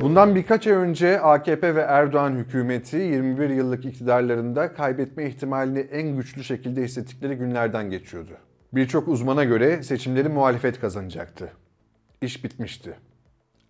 Bundan birkaç ay önce AKP ve Erdoğan hükümeti 21 yıllık iktidarlarında kaybetme ihtimalini en güçlü şekilde hissettikleri günlerden geçiyordu. Birçok uzmana göre seçimleri muhalefet kazanacaktı. İş bitmişti.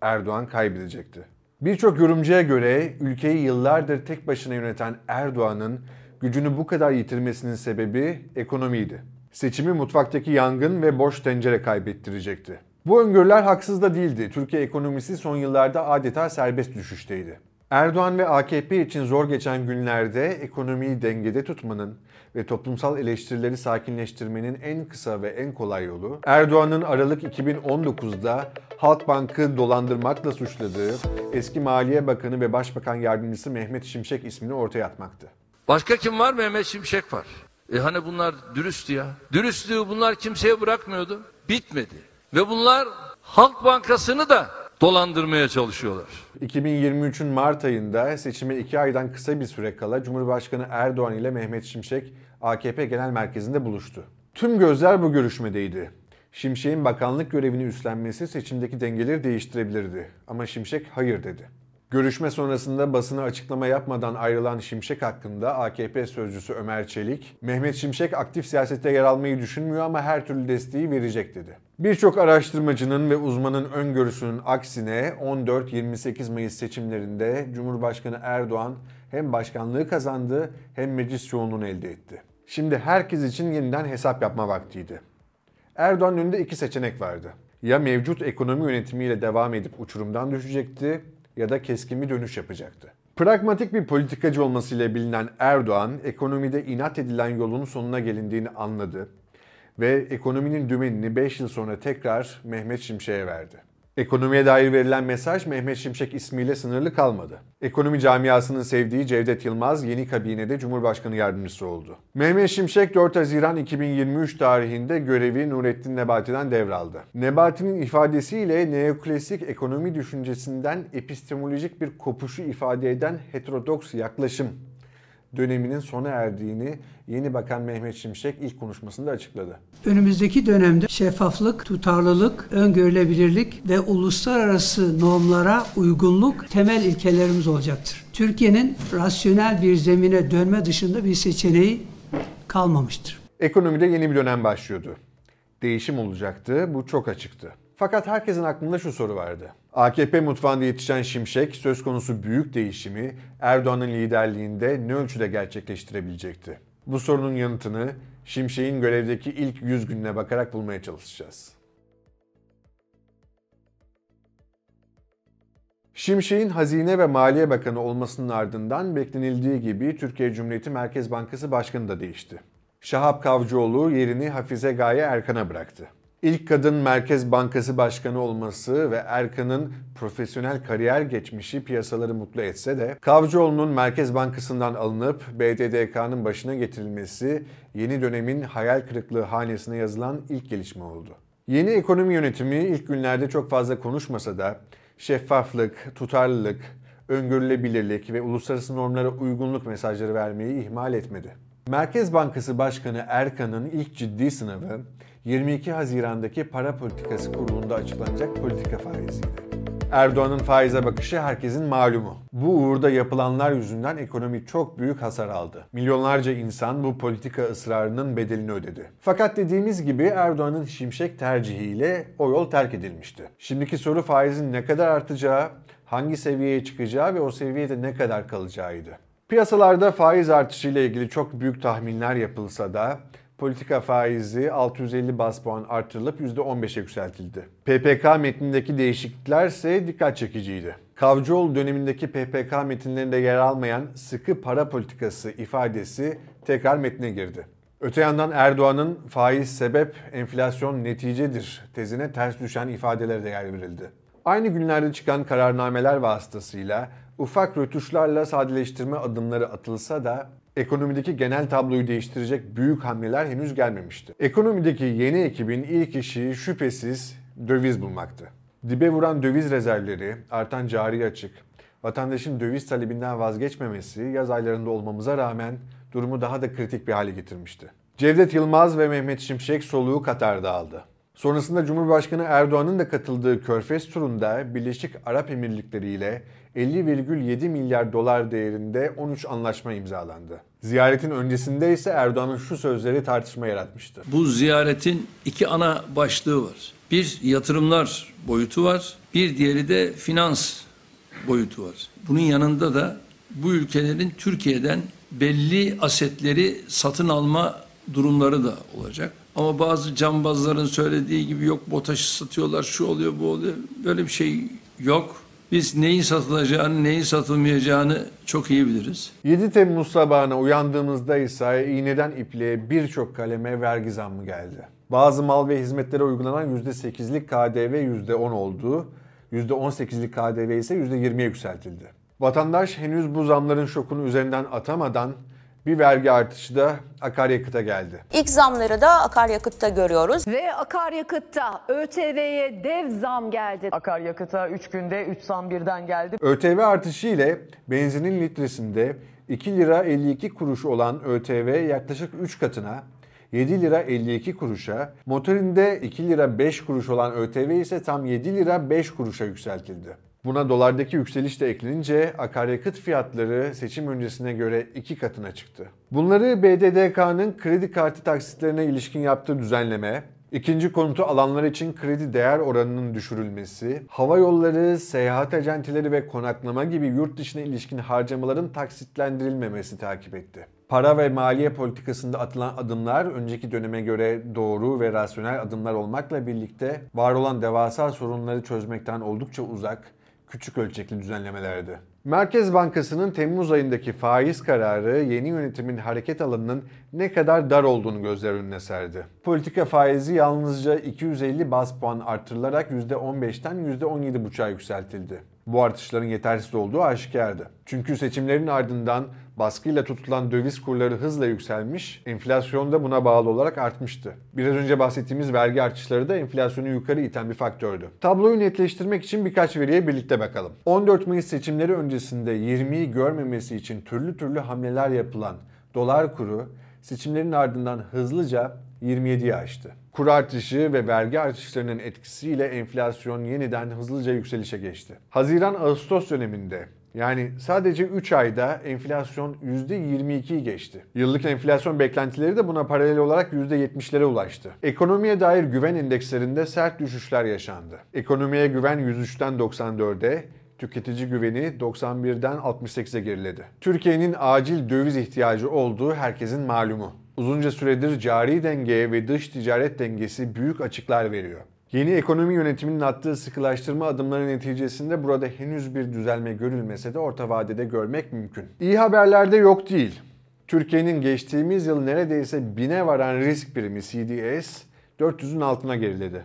Erdoğan kaybedecekti. Birçok yorumcuya göre ülkeyi yıllardır tek başına yöneten Erdoğan'ın gücünü bu kadar yitirmesinin sebebi ekonomiydi. Seçimi mutfaktaki yangın ve boş tencere kaybettirecekti. Bu öngörüler haksız da değildi. Türkiye ekonomisi son yıllarda adeta serbest düşüşteydi. Erdoğan ve AKP için zor geçen günlerde ekonomiyi dengede tutmanın ve toplumsal eleştirileri sakinleştirmenin en kısa ve en kolay yolu Erdoğan'ın Aralık 2019'da Halkbank'ı dolandırmakla suçladığı eski Maliye Bakanı ve Başbakan Yardımcısı Mehmet Şimşek ismini ortaya atmaktı. Başka kim var? Mehmet Şimşek var. E hani bunlar dürüst ya. Dürüstlüğü bunlar kimseye bırakmıyordu. Bitmedi. Ve bunlar Halk Bankası'nı da dolandırmaya çalışıyorlar. 2023'ün Mart ayında seçime 2 aydan kısa bir süre kala Cumhurbaşkanı Erdoğan ile Mehmet Şimşek AKP Genel Merkezi'nde buluştu. Tüm gözler bu görüşmedeydi. Şimşek'in bakanlık görevini üstlenmesi seçimdeki dengeleri değiştirebilirdi. Ama Şimşek hayır dedi. Görüşme sonrasında basına açıklama yapmadan ayrılan Şimşek hakkında AKP sözcüsü Ömer Çelik, Mehmet Şimşek aktif siyasette yer almayı düşünmüyor ama her türlü desteği verecek dedi. Birçok araştırmacının ve uzmanın öngörüsünün aksine 14-28 Mayıs seçimlerinde Cumhurbaşkanı Erdoğan hem başkanlığı kazandı hem meclis çoğunluğunu elde etti. Şimdi herkes için yeniden hesap yapma vaktiydi. Erdoğan'ın önünde iki seçenek vardı. Ya mevcut ekonomi yönetimiyle devam edip uçurumdan düşecekti ya da keskin bir dönüş yapacaktı. Pragmatik bir politikacı olmasıyla bilinen Erdoğan, ekonomide inat edilen yolun sonuna gelindiğini anladı ve ekonominin dümenini 5 yıl sonra tekrar Mehmet Şimşek'e verdi. Ekonomiye dair verilen mesaj Mehmet Şimşek ismiyle sınırlı kalmadı. Ekonomi camiasının sevdiği Cevdet Yılmaz yeni kabinede Cumhurbaşkanı yardımcısı oldu. Mehmet Şimşek 4 Haziran 2023 tarihinde görevi Nurettin Nebati'den devraldı. Nebati'nin ifadesiyle neoklasik ekonomi düşüncesinden epistemolojik bir kopuşu ifade eden heterodoks yaklaşım döneminin sona erdiğini yeni bakan Mehmet Şimşek ilk konuşmasında açıkladı. Önümüzdeki dönemde şeffaflık, tutarlılık, öngörülebilirlik ve uluslararası normlara uygunluk temel ilkelerimiz olacaktır. Türkiye'nin rasyonel bir zemine dönme dışında bir seçeneği kalmamıştır. Ekonomide yeni bir dönem başlıyordu. Değişim olacaktı, bu çok açıktı. Fakat herkesin aklında şu soru vardı. AKP mutfağında yetişen Şimşek söz konusu büyük değişimi Erdoğan'ın liderliğinde ne ölçüde gerçekleştirebilecekti? Bu sorunun yanıtını Şimşek'in görevdeki ilk 100 gününe bakarak bulmaya çalışacağız. Şimşek'in Hazine ve Maliye Bakanı olmasının ardından beklenildiği gibi Türkiye Cumhuriyeti Merkez Bankası Başkanı da değişti. Şahap Kavcıoğlu yerini Hafize Gaye Erkan'a bıraktı. İlk kadın Merkez Bankası Başkanı olması ve Erkan'ın profesyonel kariyer geçmişi piyasaları mutlu etse de Kavcıoğlu'nun Merkez Bankası'ndan alınıp BDDK'nın başına getirilmesi yeni dönemin hayal kırıklığı hanesine yazılan ilk gelişme oldu. Yeni ekonomi yönetimi ilk günlerde çok fazla konuşmasa da şeffaflık, tutarlılık, öngörülebilirlik ve uluslararası normlara uygunluk mesajları vermeyi ihmal etmedi. Merkez Bankası Başkanı Erkan'ın ilk ciddi sınavı 22 Haziran'daki Para Politikası Kurulu'nda açıklanacak politika faiziydi. Erdoğan'ın faize bakışı herkesin malumu. Bu uğurda yapılanlar yüzünden ekonomi çok büyük hasar aldı. Milyonlarca insan bu politika ısrarının bedelini ödedi. Fakat dediğimiz gibi Erdoğan'ın şimşek tercihiyle o yol terk edilmişti. Şimdiki soru faizin ne kadar artacağı, hangi seviyeye çıkacağı ve o seviyede ne kadar kalacağıydı. Piyasalarda faiz artışı ile ilgili çok büyük tahminler yapılsa da politika faizi 650 bas puan artırılıp %15'e yükseltildi. PPK metnindeki değişiklikler ise dikkat çekiciydi. Kavcıoğlu dönemindeki PPK metinlerinde yer almayan sıkı para politikası ifadesi tekrar metne girdi. Öte yandan Erdoğan'ın faiz sebep, enflasyon neticedir tezine ters düşen ifadelere de yer verildi. Aynı günlerde çıkan kararnameler vasıtasıyla ufak rötuşlarla sadeleştirme adımları atılsa da ekonomideki genel tabloyu değiştirecek büyük hamleler henüz gelmemişti. Ekonomideki yeni ekibin ilk işi şüphesiz döviz bulmaktı. Dibe vuran döviz rezervleri, artan cari açık, vatandaşın döviz talebinden vazgeçmemesi yaz aylarında olmamıza rağmen durumu daha da kritik bir hale getirmişti. Cevdet Yılmaz ve Mehmet Şimşek soluğu Katar'da aldı. Sonrasında Cumhurbaşkanı Erdoğan'ın da katıldığı Körfez turunda Birleşik Arap Emirlikleri ile 50,7 milyar dolar değerinde 13 anlaşma imzalandı. Ziyaretin öncesinde ise Erdoğan'ın şu sözleri tartışma yaratmıştı. Bu ziyaretin iki ana başlığı var. Bir yatırımlar boyutu var, bir diğeri de finans boyutu var. Bunun yanında da bu ülkelerin Türkiye'den belli asetleri satın alma durumları da olacak. Ama bazı cambazların söylediği gibi yok BOTAŞ'ı satıyorlar, şu oluyor, bu oluyor. Böyle bir şey yok. Biz neyin satılacağını, neyin satılmayacağını çok iyi biliriz. 7 Temmuz sabahına uyandığımızda ise iğneden ipliğe birçok kaleme vergi zammı geldi. Bazı mal ve hizmetlere uygulanan %8'lik KDV %10 oldu. %18'lik KDV ise %20'ye yükseltildi. Vatandaş henüz bu zamların şokunu üzerinden atamadan bir vergi artışı da akaryakıta geldi. İlk zamları da akaryakıtta görüyoruz. Ve akaryakıtta ÖTV'ye dev zam geldi. Akaryakıta 3 günde 3 zam birden geldi. ÖTV artışı ile benzinin litresinde 2 lira 52 kuruş olan ÖTV yaklaşık 3 katına 7 lira 52 kuruşa, motorinde 2 lira 5 kuruş olan ÖTV ise tam 7 lira 5 kuruşa yükseltildi. Buna dolardaki yükseliş de eklenince akaryakıt fiyatları seçim öncesine göre iki katına çıktı. Bunları BDDK'nın kredi kartı taksitlerine ilişkin yaptığı düzenleme, ikinci konutu alanlar için kredi değer oranının düşürülmesi, hava yolları, seyahat acenteleri ve konaklama gibi yurt dışına ilişkin harcamaların taksitlendirilmemesi takip etti. Para ve maliye politikasında atılan adımlar önceki döneme göre doğru ve rasyonel adımlar olmakla birlikte var olan devasa sorunları çözmekten oldukça uzak, küçük ölçekli düzenlemelerdi. Merkez Bankası'nın Temmuz ayındaki faiz kararı yeni yönetimin hareket alanının ne kadar dar olduğunu gözler önüne serdi. Politika faizi yalnızca 250 bas puan artırılarak %15'ten %17,5'a yükseltildi. Bu artışların yetersiz olduğu aşikardı. Çünkü seçimlerin ardından baskıyla tutulan döviz kurları hızla yükselmiş, enflasyon da buna bağlı olarak artmıştı. Biraz önce bahsettiğimiz vergi artışları da enflasyonu yukarı iten bir faktördü. Tabloyu netleştirmek için birkaç veriye birlikte bakalım. 14 Mayıs seçimleri öncesinde 20'yi görmemesi için türlü türlü hamleler yapılan dolar kuru seçimlerin ardından hızlıca 27'yi aştı. Kur artışı ve vergi artışlarının etkisiyle enflasyon yeniden hızlıca yükselişe geçti. Haziran-Ağustos döneminde yani sadece 3 ayda enflasyon %22'yi geçti. Yıllık enflasyon beklentileri de buna paralel olarak %70'lere ulaştı. Ekonomiye dair güven endekslerinde sert düşüşler yaşandı. Ekonomiye güven 103'ten 94'e, tüketici güveni 91'den 68'e geriledi. Türkiye'nin acil döviz ihtiyacı olduğu herkesin malumu. Uzunca süredir cari denge ve dış ticaret dengesi büyük açıklar veriyor. Yeni ekonomi yönetiminin attığı sıkılaştırma adımları neticesinde burada henüz bir düzelme görülmese de orta vadede görmek mümkün. İyi haberler de yok değil. Türkiye'nin geçtiğimiz yıl neredeyse bine varan risk primi CDS 400'ün altına geriledi.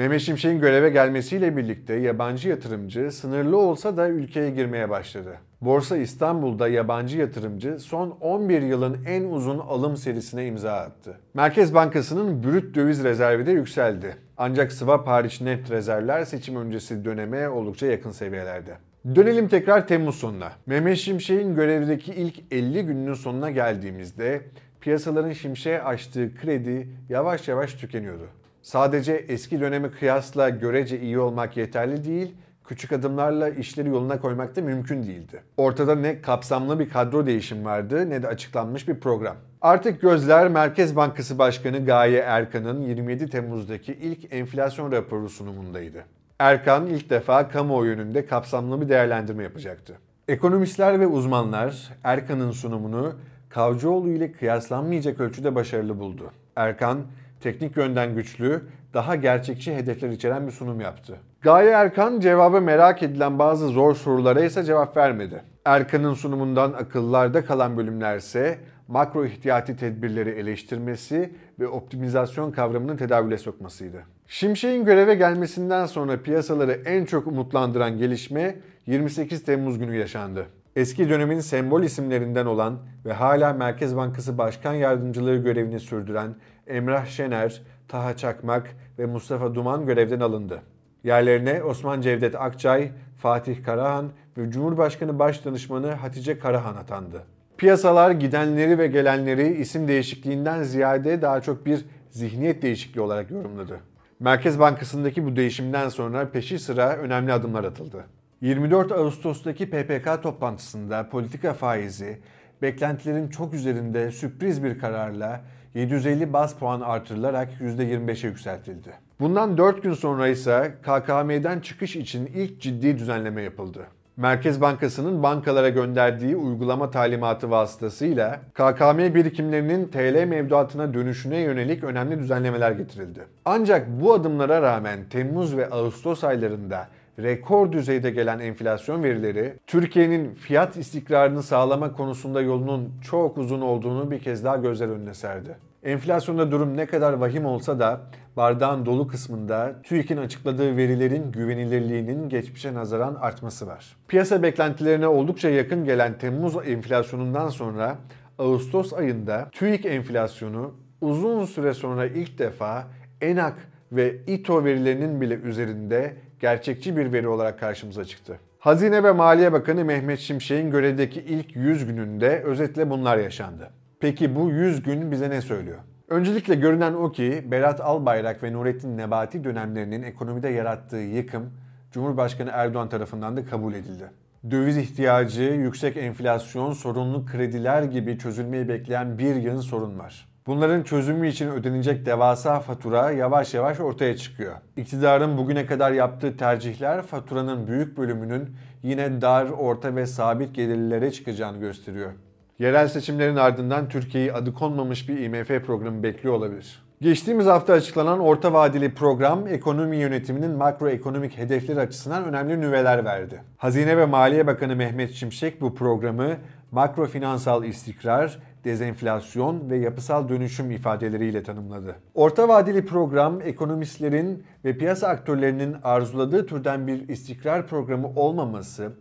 Mehmet Şimşek'in göreve gelmesiyle birlikte yabancı yatırımcı sınırlı olsa da ülkeye girmeye başladı. Borsa İstanbul'da yabancı yatırımcı son 11 yılın en uzun alım serisine imza attı. Merkez Bankası'nın brüt döviz rezervi de yükseldi. Ancak swap hariç net rezervler seçim öncesi döneme oldukça yakın seviyelerde. Dönelim tekrar Temmuz sonuna. Mehmet Şimşek'in görevdeki ilk 50 gününün sonuna geldiğimizde piyasaların Şimşek'e açtığı kredi yavaş yavaş tükeniyordu. Sadece eski döneme kıyasla görece iyi olmak yeterli değil, küçük adımlarla işleri yoluna koymak da mümkün değildi. Ortada ne kapsamlı bir kadro değişim vardı ne de açıklanmış bir program. Artık gözler Merkez Bankası Başkanı Gaye Erkan'ın 27 Temmuz'daki ilk enflasyon raporu sunumundaydı. Erkan ilk defa kamuoyu önünde kapsamlı bir değerlendirme yapacaktı. Ekonomistler ve uzmanlar Erkan'ın sunumunu Kavcıoğlu ile kıyaslanmayacak ölçüde başarılı buldu. Erkan, teknik yönden güçlü, daha gerçekçi hedefler içeren bir sunum yaptı. Gaye Erkan cevabı merak edilen bazı zor sorulara ise cevap vermedi. Erkan'ın sunumundan akıllarda kalan bölümlerse makro ihtiyati tedbirleri eleştirmesi ve optimizasyon kavramını tedavüle sokmasıydı. Şimşek'in göreve gelmesinden sonra piyasaları en çok umutlandıran gelişme 28 Temmuz günü yaşandı. Eski dönemin sembol isimlerinden olan ve hala Merkez Bankası Başkan Yardımcılığı görevini sürdüren Emrah Şener, Taha Çakmak ve Mustafa Duman görevden alındı. Yerlerine Osman Cevdet Akçay, Fatih Karahan ve Cumhurbaşkanı Başdanışmanı Hatice Karahan atandı. Piyasalar gidenleri ve gelenleri isim değişikliğinden ziyade daha çok bir zihniyet değişikliği olarak yorumladı. Merkez Bankası'ndaki bu değişimden sonra peşi sıra önemli adımlar atıldı. 24 Ağustos'taki PPK toplantısında politika faizi beklentilerin çok üzerinde sürpriz bir kararla 750 bas puan artırılarak %25'e yükseltildi. Bundan 4 gün sonra ise KKM'den çıkış için ilk ciddi düzenleme yapıldı. Merkez Bankası'nın bankalara gönderdiği uygulama talimatı vasıtasıyla KKM birikimlerinin TL mevduatına dönüşüne yönelik önemli düzenlemeler getirildi. Ancak bu adımlara rağmen Temmuz ve Ağustos aylarında rekor düzeyde gelen enflasyon verileri Türkiye'nin fiyat istikrarını sağlama konusunda yolunun çok uzun olduğunu bir kez daha gözler önüne serdi. Enflasyonda durum ne kadar vahim olsa da bardağın dolu kısmında TÜİK'in açıkladığı verilerin güvenilirliğinin geçmişe nazaran artması var. Piyasa beklentilerine oldukça yakın gelen Temmuz enflasyonundan sonra Ağustos ayında TÜİK enflasyonu uzun süre sonra ilk defa ENAK ve İTO verilerinin bile üzerinde gerçekçi bir veri olarak karşımıza çıktı. Hazine ve Maliye Bakanı Mehmet Şimşek'in görevdeki ilk 100 gününde özetle bunlar yaşandı. Peki bu 100 gün bize ne söylüyor? Öncelikle görünen o ki Berat Albayrak ve Nurettin Nebati dönemlerinin ekonomide yarattığı yıkım Cumhurbaşkanı Erdoğan tarafından da kabul edildi. Döviz ihtiyacı, yüksek enflasyon, sorunlu krediler gibi çözülmeyi bekleyen bir yığın sorun var. Bunların çözümü için ödenecek devasa fatura yavaş yavaş ortaya çıkıyor. İktidarın bugüne kadar yaptığı tercihler faturanın büyük bölümünün yine dar, orta ve sabit gelirlilere çıkacağını gösteriyor. Yerel seçimlerin ardından Türkiye'yi adı konmamış bir IMF programı bekliyor olabilir. Geçtiğimiz hafta açıklanan orta vadeli program ekonomi yönetiminin makroekonomik hedefleri açısından önemli nüveler verdi. Hazine ve Maliye Bakanı Mehmet Şimşek bu programı makrofinansal istikrar, dezenflasyon ve yapısal dönüşüm ifadeleriyle tanımladı. Orta vadeli program ekonomistlerin ve piyasa aktörlerinin arzuladığı türden bir istikrar programı olmaması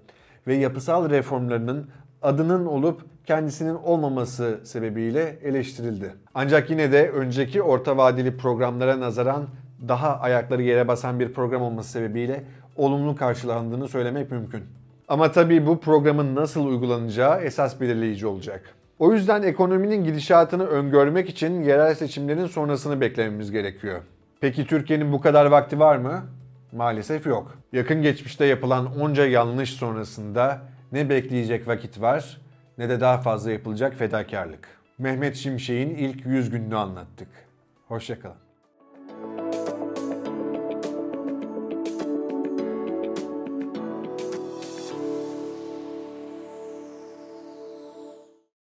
ve yapısal reformlarının adının olup kendisinin olmaması sebebiyle eleştirildi. Ancak yine de önceki orta vadeli programlara nazaran daha ayakları yere basan bir program olması sebebiyle olumlu karşılandığını söylemek mümkün. Ama tabii bu programın nasıl uygulanacağı esas belirleyici olacak. O yüzden ekonominin gidişatını öngörmek için yerel seçimlerin sonrasını beklememiz gerekiyor. Peki Türkiye'nin bu kadar vakti var mı? Maalesef yok. Yakın geçmişte yapılan onca yanlış sonrasında ne bekleyecek vakit var ne de daha fazla yapılacak fedakarlık. Mehmet Şimşek'in ilk 100 gününü anlattık. Hoşçakalın.